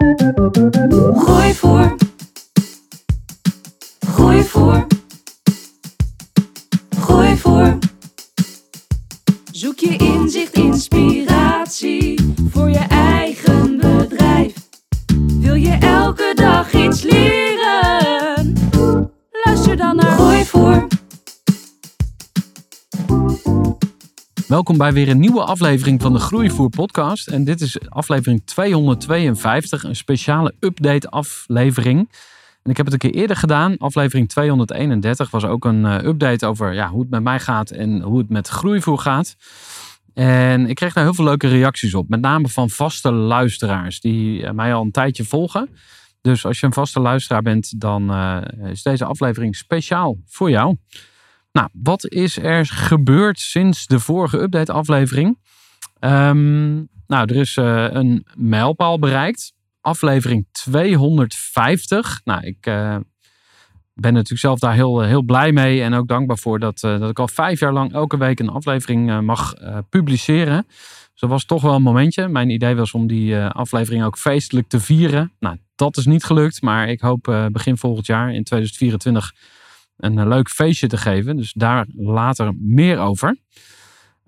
Gooi voor. Gooi voor. Welkom bij weer een nieuwe aflevering van de Groeivoer podcast. En dit is aflevering 252, een speciale update aflevering. En ik heb het een keer eerder gedaan. Aflevering 231 was ook een eh, update over ja, hoe het met mij gaat en hoe het met Groeivoer gaat. En ik kreeg daar heel veel leuke reacties op. Met name van vaste luisteraars die eh, mij al een tijdje volgen. Dus als je een vaste luisteraar bent, dan uh, is deze aflevering speciaal voor jou. Nou, wat is er gebeurd sinds de vorige update-aflevering? Um, nou, er is uh, een mijlpaal bereikt. Aflevering 250. Nou, ik uh, ben natuurlijk zelf daar heel, heel blij mee en ook dankbaar voor dat, dat ik al vijf jaar lang elke week een aflevering mag publiceren. Dus dat was toch wel een momentje. Mijn idee was om die aflevering ook feestelijk te vieren. Nou, dat is niet gelukt, maar ik hoop begin volgend jaar in 2024 een leuk feestje te geven. Dus daar later meer over.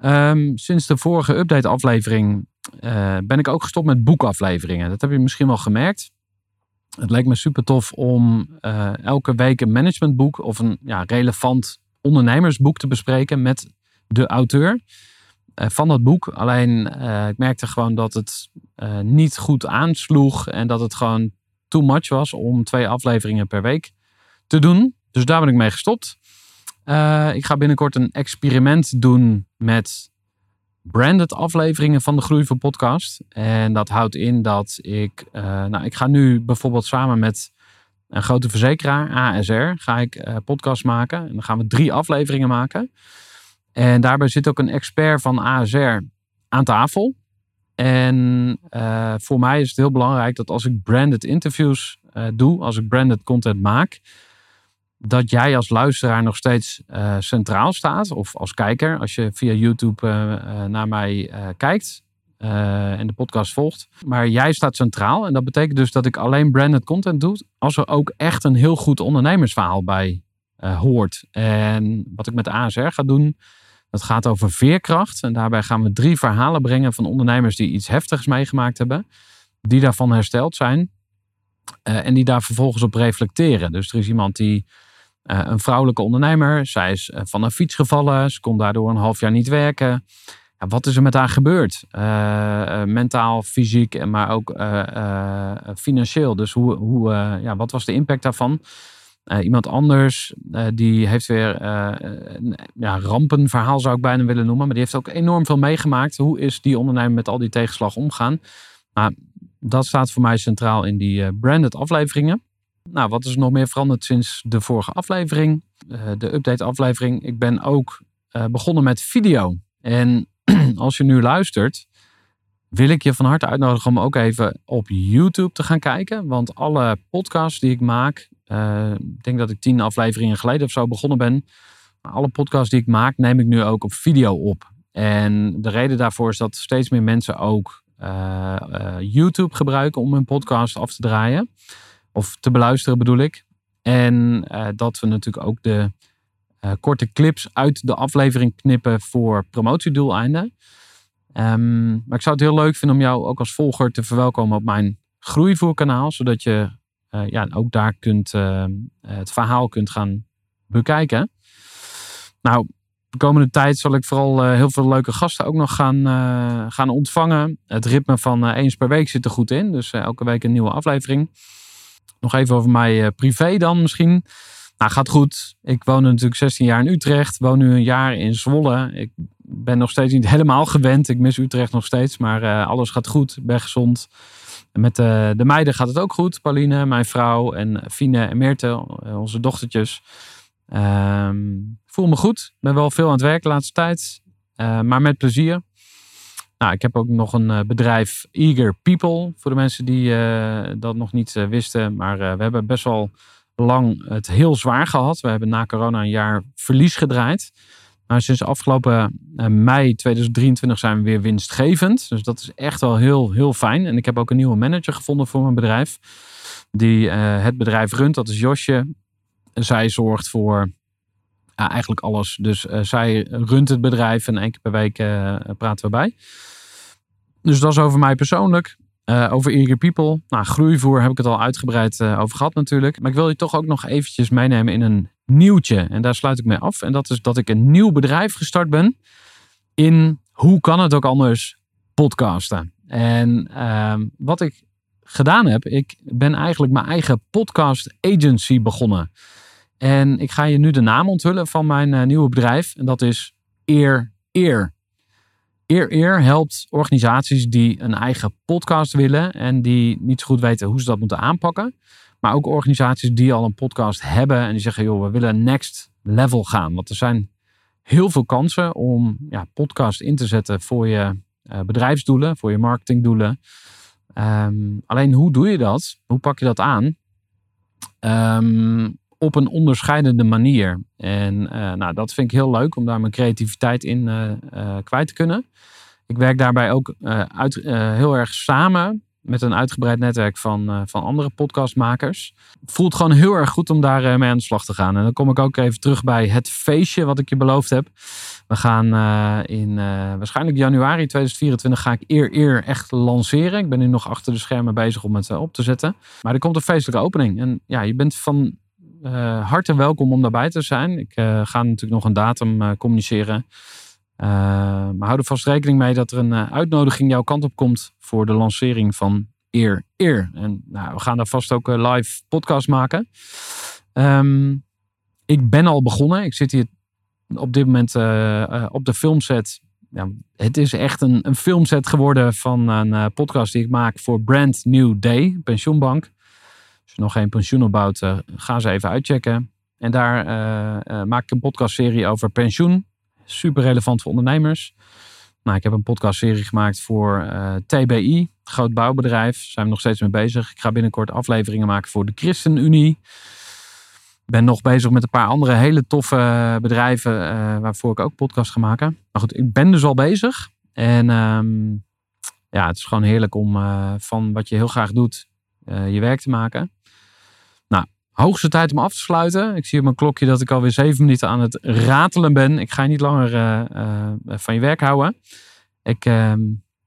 Um, sinds de vorige update-aflevering uh, ben ik ook gestopt met boekafleveringen. Dat heb je misschien wel gemerkt. Het leek me super tof om uh, elke week een managementboek of een ja, relevant ondernemersboek te bespreken met de auteur van dat boek. Alleen ik merkte gewoon dat het niet goed aansloeg en dat het gewoon too much was om twee afleveringen per week te doen. Dus daar ben ik mee gestopt. Uh, ik ga binnenkort een experiment doen met branded afleveringen van de Groei van Podcast. En dat houdt in dat ik, uh, nou, ik ga nu bijvoorbeeld samen met een grote verzekeraar, ASR, ga ik uh, podcast maken. En dan gaan we drie afleveringen maken. En daarbij zit ook een expert van ASR aan tafel. En voor mij is het heel belangrijk dat als ik branded interviews doe, als ik branded content maak, dat jij als luisteraar nog steeds uh, centraal staat. Of als kijker, als je via YouTube uh, uh, naar mij kijkt en de podcast volgt. Maar jij staat centraal. En dat betekent dus dat ik alleen branded content doe. Als er ook echt een heel goed ondernemersverhaal bij hoort. En wat ik met ASR ga doen, dat gaat over veerkracht. En daarbij gaan we drie verhalen brengen van ondernemers die iets heftigs meegemaakt hebben. Die daarvan hersteld zijn. en die daar vervolgens op reflecteren. Dus er is iemand die een vrouwelijke ondernemer. Zij is uh, van een fiets gevallen. Ze kon daardoor een half jaar niet werken. Ja, wat is er met haar gebeurd? Uh, mentaal, fysiek, maar ook financieel. Dus hoe, hoe, ja, wat was de impact daarvan? iemand anders, die heeft weer een ja, rampenverhaal zou ik bijna willen noemen. Maar die heeft ook enorm veel meegemaakt. Hoe is die ondernemer met al die tegenslag omgaan? Maar dat staat voor mij centraal in die branded afleveringen. Nou, wat is er nog meer veranderd sinds de vorige aflevering? Uh, de update-aflevering. Ik ben ook uh, begonnen met video. En als je nu luistert, wil ik je van harte uitnodigen om ook even op YouTube te gaan kijken. Want alle podcasts die ik maak, uh, ik denk dat ik tien afleveringen geleden of zo begonnen ben. Alle podcasts die ik maak, neem ik nu ook op video op. En de reden daarvoor is dat steeds meer mensen ook YouTube gebruiken om hun podcast af te draaien. Of te beluisteren bedoel ik. En uh, dat we natuurlijk ook de uh, korte clips uit de aflevering knippen voor promotiedoeleinden. Um, maar ik zou het heel leuk vinden om jou ook als volger te verwelkomen op mijn groeivoerkanaal, zodat je uh, ja, ook daar kunt, het verhaal kunt gaan bekijken. Nou, de komende tijd zal ik vooral heel veel leuke gasten ook nog gaan, gaan ontvangen. Het ritme van eens per week zit er goed in, dus elke week een nieuwe aflevering. Nog even over mij privé dan misschien. Nou, gaat goed. Ik woon natuurlijk 16 jaar in Utrecht. Woon nu een jaar in Zwolle. Ik ben nog steeds niet helemaal gewend. Ik mis Utrecht nog steeds. Maar uh, alles gaat goed. Ben gezond. met uh, de meiden gaat het ook goed. Pauline, mijn vrouw. En Fine en Meerte, eh, onze dochtertjes. Ehm, voel me goed. Ben wel veel aan het werk de laatste tijd. maar met plezier. Nou, ik heb ook nog een bedrijf, Eager People. Voor de mensen die dat nog niet wisten. Maar we hebben best wel lang het heel zwaar gehad. We hebben na corona een jaar verlies gedraaid. Maar sinds afgelopen eh, mei 2023 zijn we weer winstgevend. Dus dat is echt wel heel, heel fijn. En ik heb ook een nieuwe manager gevonden voor mijn bedrijf. Die het bedrijf runt. Dat is Josje. Zij zorgt voor eigenlijk alles. Dus uh, zij runt het bedrijf en één keer per week praten we bij. Dus dat is over mij persoonlijk. Uh, over Eager People. Nou, groeivoer heb ik het al uitgebreid over gehad natuurlijk. Maar ik wil je toch ook nog eventjes meenemen in een nieuwtje. En daar sluit ik mee af. En dat is dat ik een nieuw bedrijf gestart ben. In, hoe kan het ook anders, podcasten. En uh, wat ik gedaan heb, ik ben eigenlijk mijn eigen podcast agency begonnen. En ik ga je nu de naam onthullen van mijn uh, nieuwe bedrijf. En dat is Eer Eer. Eer Eer helpt organisaties die een eigen podcast willen en die niet zo goed weten hoe ze dat moeten aanpakken. Maar ook organisaties die al een podcast hebben en die zeggen, joh, we willen next level gaan. Want er zijn heel veel kansen om ja, podcast in te zetten voor je uh, bedrijfsdoelen, voor je marketingdoelen. Um, alleen hoe doe je dat? Hoe pak je dat aan? Um, op een onderscheidende manier. En uh, nou, dat vind ik heel leuk om daar mijn creativiteit in uh, uh, kwijt te kunnen. Ik werk daarbij ook uit, heel erg samen met een uitgebreid netwerk van, van andere podcastmakers. Voelt gewoon heel erg goed om daar mee aan de slag te gaan. En dan kom ik ook even terug bij het feestje wat ik je beloofd heb. We gaan in waarschijnlijk januari 2024 ga ik eer eer echt lanceren. Ik ben nu nog achter de schermen bezig om het op te zetten. Maar er komt een feestelijke opening. En ja, je bent van uh, hartelijk welkom om daarbij te zijn. Ik uh, ga natuurlijk nog een datum uh, communiceren. maar hou er vast rekening mee dat er een uitnodiging jouw kant op komt voor de lancering van Eer Eer. En nou, we gaan daar vast ook een live podcast maken. Um, ik ben al begonnen. Ik zit hier op dit moment op de filmset. Ja, het is echt een, een filmset geworden van een podcast die ik maak voor Brand New Day, pensioenbank. Nog geen pensioen opbouwt, uh, ga ze even uitchecken. En daar uh, uh, maak ik een podcastserie over pensioen. Super relevant voor ondernemers. Nou, ik heb een podcastserie gemaakt voor TBI, groot bouwbedrijf. Daar zijn we nog steeds mee bezig. Ik ga binnenkort afleveringen maken voor de ChristenUnie. Ben nog bezig met een paar andere hele toffe bedrijven waarvoor ik ook podcast ga maken. Maar goed, ik ben dus al bezig. En um, ja, het is gewoon heerlijk om van wat je heel graag doet, je werk te maken. Hoogste tijd om af te sluiten. Ik zie op mijn klokje dat ik alweer zeven minuten aan het ratelen ben. Ik ga je niet langer uh, uh, van je werk houden. Ik, uh,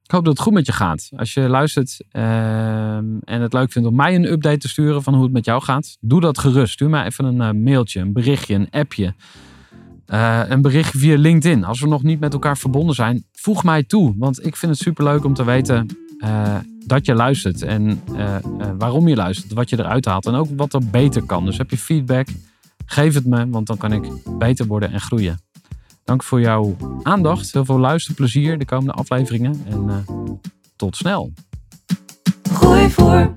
ik, hoop dat het goed met je gaat. Als je luistert ehm, en het leuk vindt om mij een update te sturen van hoe het met jou gaat, doe dat gerust. Stuur mij even een eh, mailtje, een berichtje, een appje. een berichtje via LinkedIn. Als we nog niet met elkaar verbonden zijn, voeg mij toe. Want ik vind het super leuk om te weten dat je luistert en uh, uh, waarom je luistert, wat je eruit haalt en ook wat er beter kan. Dus heb je feedback, geef het me, want dan kan ik beter worden en groeien. Dank voor jouw aandacht, heel veel luisterplezier de komende afleveringen en uh, tot snel. Gooi voor.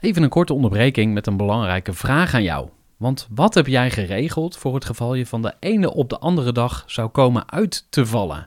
Even een korte onderbreking met een belangrijke vraag aan jou. Want wat heb jij geregeld voor het geval je van de ene op de andere dag zou komen uit te vallen?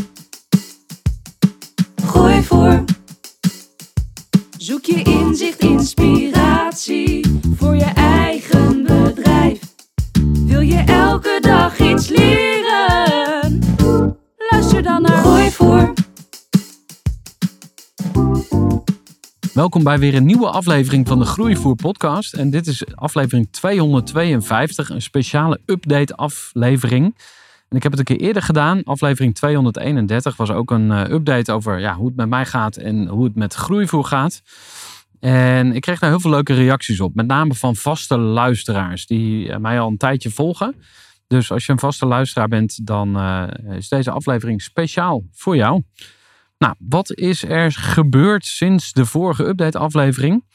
Inzicht, inspiratie voor je eigen bedrijf. Wil je elke dag iets leren? Luister dan naar Gooi. Welkom bij weer een nieuwe aflevering van de Groeivoer podcast. En dit is aflevering 252, een speciale update aflevering. En ik heb het een keer eerder gedaan. Aflevering 231 was ook een uh, update over ja, hoe het met mij gaat en hoe het met Groeivoer gaat. En ik kreeg daar heel veel leuke reacties op. Met name van vaste luisteraars die uh, mij al een tijdje volgen. Dus als je een vaste luisteraar bent, dan uh, is deze aflevering speciaal voor jou. Nou, wat is er gebeurd sinds de vorige update-aflevering?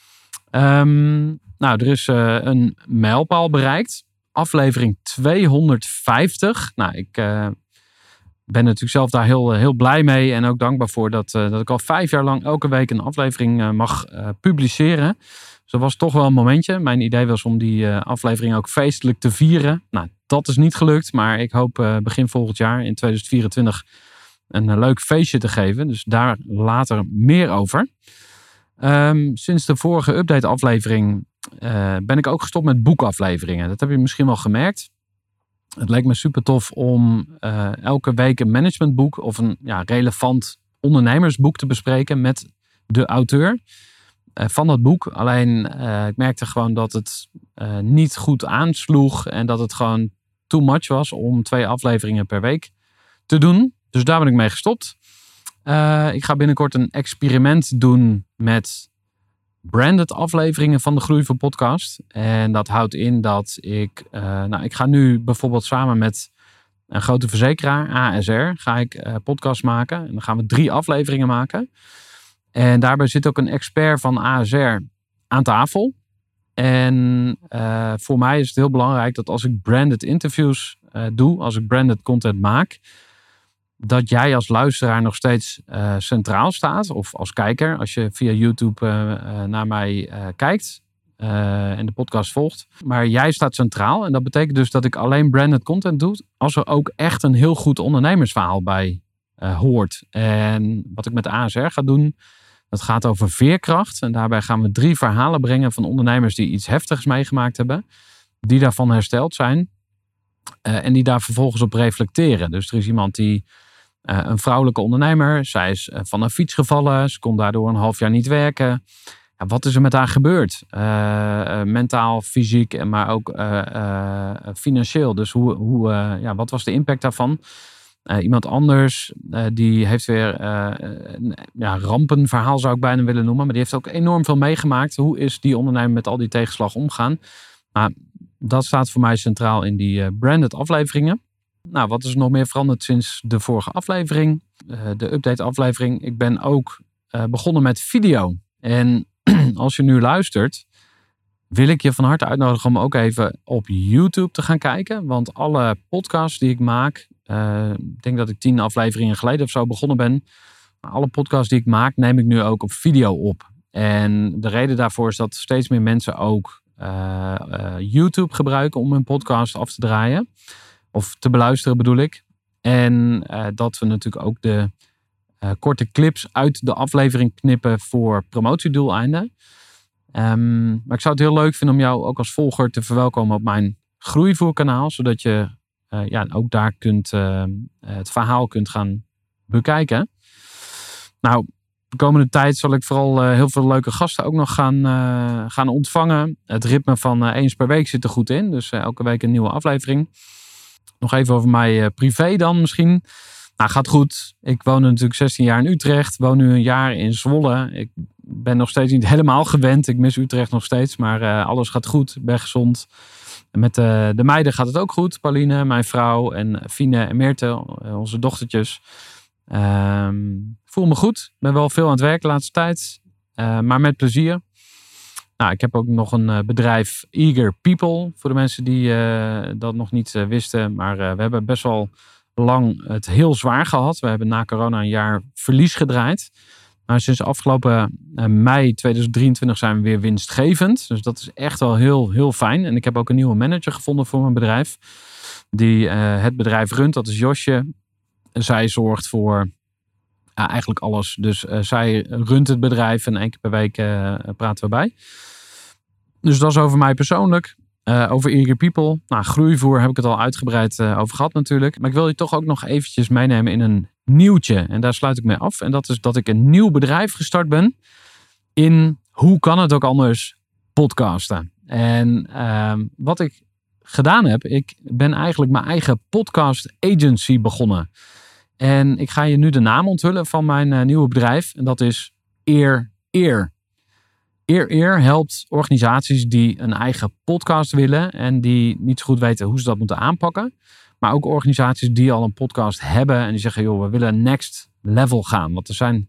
Um, nou, er is uh, een mijlpaal bereikt. Aflevering 250. Nou, ik ben natuurlijk zelf daar heel, heel blij mee en ook dankbaar voor dat, uh, dat ik al vijf jaar lang elke week een aflevering mag publiceren. Dus dat was toch wel een momentje. Mijn idee was om die aflevering ook feestelijk te vieren. Nou, dat is niet gelukt, maar ik hoop begin volgend jaar in 2024 een leuk feestje te geven. Dus daar later meer over. Um, sinds de vorige update-aflevering ben ik ook gestopt met boekafleveringen. Dat heb je misschien wel gemerkt. Het leek me super tof om uh, elke week een managementboek of een ja, relevant ondernemersboek te bespreken met de auteur uh, van dat boek. Alleen ik merkte gewoon dat het niet goed aansloeg en dat het gewoon too much was om twee afleveringen per week te doen. Dus daar ben ik mee gestopt. Ik ga binnenkort een experiment doen met branded afleveringen van de Groei van Podcast. En dat houdt in dat ik, uh, nou, ik ga nu bijvoorbeeld samen met een grote verzekeraar, ASR, ga ik uh, podcast maken. En dan gaan we drie afleveringen maken. En daarbij zit ook een expert van ASR aan tafel. En voor mij is het heel belangrijk dat als ik branded interviews doe, als ik branded content maak, dat jij als luisteraar nog steeds uh, centraal staat. Of als kijker, als je via YouTube uh, uh, naar mij kijkt en de podcast volgt. Maar jij staat centraal. En dat betekent dus dat ik alleen branded content doe. Als er ook echt een heel goed ondernemersverhaal bij hoort. En wat ik met ASR ga doen, dat gaat over veerkracht. En daarbij gaan we drie verhalen brengen van ondernemers die iets heftigs meegemaakt hebben. Die daarvan hersteld zijn. en die daar vervolgens op reflecteren. Dus er is iemand die een vrouwelijke ondernemer. Zij is uh, van een fiets gevallen. Ze kon daardoor een half jaar niet werken. Ja, wat is er met haar gebeurd? Uh, mentaal, fysiek, maar ook financieel. Dus hoe, hoe, ja, wat was de impact daarvan? iemand anders, die heeft weer een ja, rampenverhaal zou ik bijna willen noemen. Maar die heeft ook enorm veel meegemaakt. Hoe is die ondernemer met al die tegenslag omgaan? Maar dat staat voor mij centraal in die branded afleveringen. Nou, wat is er nog meer veranderd sinds de vorige aflevering? Uh, de update-aflevering. Ik ben ook uh, begonnen met video. En als je nu luistert, wil ik je van harte uitnodigen om ook even op YouTube te gaan kijken. Want alle podcasts die ik maak, uh, ik denk dat ik tien afleveringen geleden of zo begonnen ben. Alle podcasts die ik maak, neem ik nu ook op video op. En de reden daarvoor is dat steeds meer mensen ook YouTube gebruiken om hun podcast af te draaien. Of te beluisteren bedoel ik. En uh, dat we natuurlijk ook de uh, korte clips uit de aflevering knippen voor promotiedoeleinden. Um, maar ik zou het heel leuk vinden om jou ook als volger te verwelkomen op mijn groeivoerkanaal. Zodat je uh, ja, ook daar kunt, het verhaal kunt gaan bekijken. Nou, de komende tijd zal ik vooral heel veel leuke gasten ook nog gaan, gaan ontvangen. Het ritme van eens per week zit er goed in. Dus elke week een nieuwe aflevering. Nog even over mij uh, privé dan misschien. Nou, gaat goed. Ik woon natuurlijk 16 jaar in Utrecht. Woon nu een jaar in Zwolle. Ik ben nog steeds niet helemaal gewend. Ik mis Utrecht nog steeds. Maar uh, alles gaat goed. Ben gezond. met uh, de meiden gaat het ook goed. Pauline, mijn vrouw. En Fine en Meerte, onze dochtertjes. Um, voel me goed. Ben wel veel aan het werk de laatste tijd. maar met plezier. Nou, ik heb ook nog een eh, bedrijf, Eager People, voor de mensen die eh, dat nog niet eh, wisten. Maar we hebben best wel lang het heel zwaar gehad. We hebben na corona een jaar verlies gedraaid. Maar sinds afgelopen mei 2023 zijn we weer winstgevend. Dus dat is echt wel heel, heel fijn. En ik heb ook een nieuwe manager gevonden voor mijn bedrijf. Die het bedrijf runt. Dat is Josje. Zij zorgt voor ja, eigenlijk alles. Dus uh, zij runt het bedrijf en één keer per week uh, praten we bij. Dus dat is over mij persoonlijk. Uh, over Eager People. Nou, groeivoer heb ik het al uitgebreid over gehad natuurlijk. Maar ik wil je toch ook nog eventjes meenemen in een nieuwtje. En daar sluit ik mee af. En dat is dat ik een nieuw bedrijf gestart ben. In, hoe kan het ook anders, podcasten. En ehm, wat ik gedaan heb, ik ben eigenlijk mijn eigen podcast agency begonnen. En ik ga je nu de naam onthullen van mijn uh, nieuwe bedrijf. En dat is Eer Eer. Eer Eer helpt organisaties die een eigen podcast willen en die niet zo goed weten hoe ze dat moeten aanpakken. Maar ook organisaties die al een podcast hebben en die zeggen, joh, we willen next level gaan. Want er zijn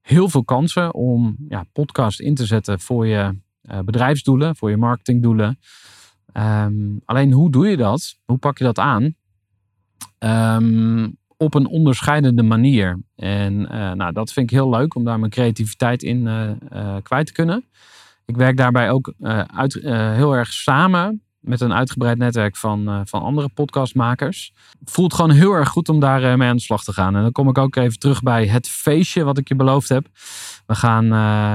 heel veel kansen om ja, podcast in te zetten voor je uh, bedrijfsdoelen, voor je marketingdoelen. Um, alleen hoe doe je dat? Hoe pak je dat aan? Um, op een onderscheidende manier. En uh, nou, dat vind ik heel leuk om daar mijn creativiteit in uh, uh, kwijt te kunnen. Ik werk daarbij ook uit, heel erg samen met een uitgebreid netwerk van, van andere podcastmakers. Voelt gewoon heel erg goed om daar mee aan de slag te gaan. En dan kom ik ook even terug bij het feestje wat ik je beloofd heb. We gaan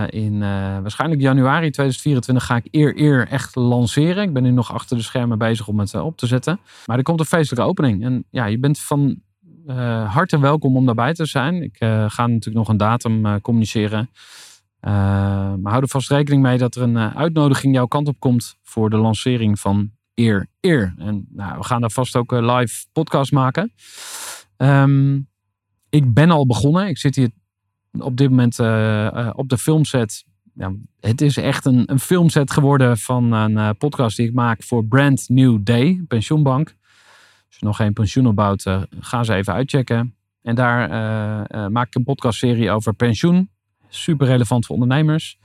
in waarschijnlijk januari 2024 ga ik eer eer echt lanceren. Ik ben nu nog achter de schermen bezig om het op te zetten. Maar er komt een feestelijke opening. En ja, je bent van uh, hartelijk welkom om daarbij te zijn. Ik uh, ga natuurlijk nog een datum uh, communiceren. maar hou er vast rekening mee dat er een uitnodiging jouw kant op komt voor de lancering van Eer Eer. En nou, we gaan daar vast ook een live podcast maken. Um, ik ben al begonnen. Ik zit hier op dit moment op de filmset. Ja, het is echt een, een filmset geworden van een podcast die ik maak voor Brand New Day, pensioenbank nog geen pensioen opbouwt, uh, ga ze even uitchecken. En daar uh, maak ik een podcastserie over pensioen. Super relevant voor ondernemers.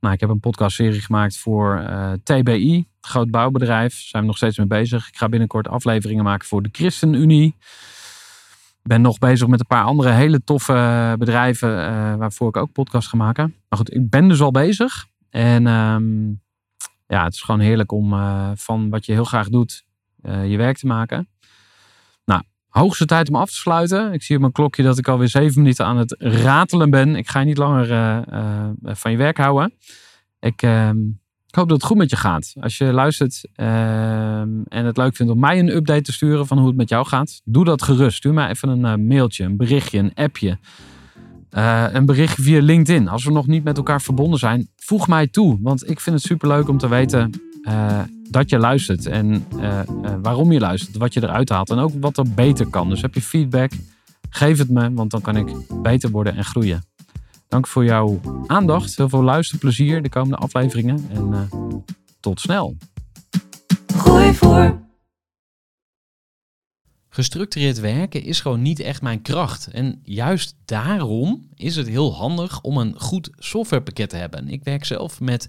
Nou, ik heb een podcastserie gemaakt voor TBI, groot bouwbedrijf. Daar zijn we nog steeds mee bezig. Ik ga binnenkort afleveringen maken voor de ChristenUnie. Ben nog bezig met een paar andere hele toffe bedrijven waarvoor ik ook podcast ga maken. Maar goed, ik ben dus al bezig. En ehm, ja, het is gewoon heerlijk om van wat je heel graag doet, je werk te maken. Hoogste tijd om af te sluiten. Ik zie op mijn klokje dat ik alweer zeven minuten aan het ratelen ben. Ik ga je niet langer uh, uh, van je werk houden. Ik, uh, ik, hoop dat het goed met je gaat. Als je luistert ehm, en het leuk vindt om mij een update te sturen van hoe het met jou gaat, doe dat gerust. Stuur mij even een eh, mailtje, een berichtje, een appje. een berichtje via LinkedIn. Als we nog niet met elkaar verbonden zijn, voeg mij toe. Want ik vind het super leuk om te weten dat je luistert en uh, uh, waarom je luistert, wat je eruit haalt en ook wat er beter kan. Dus heb je feedback, geef het me, want dan kan ik beter worden en groeien. Dank voor jouw aandacht, heel veel luisterplezier de komende afleveringen en uh, tot snel. Gooi voor. Gestructureerd werken is gewoon niet echt mijn kracht. En juist daarom is het heel handig om een goed softwarepakket te hebben. Ik werk zelf met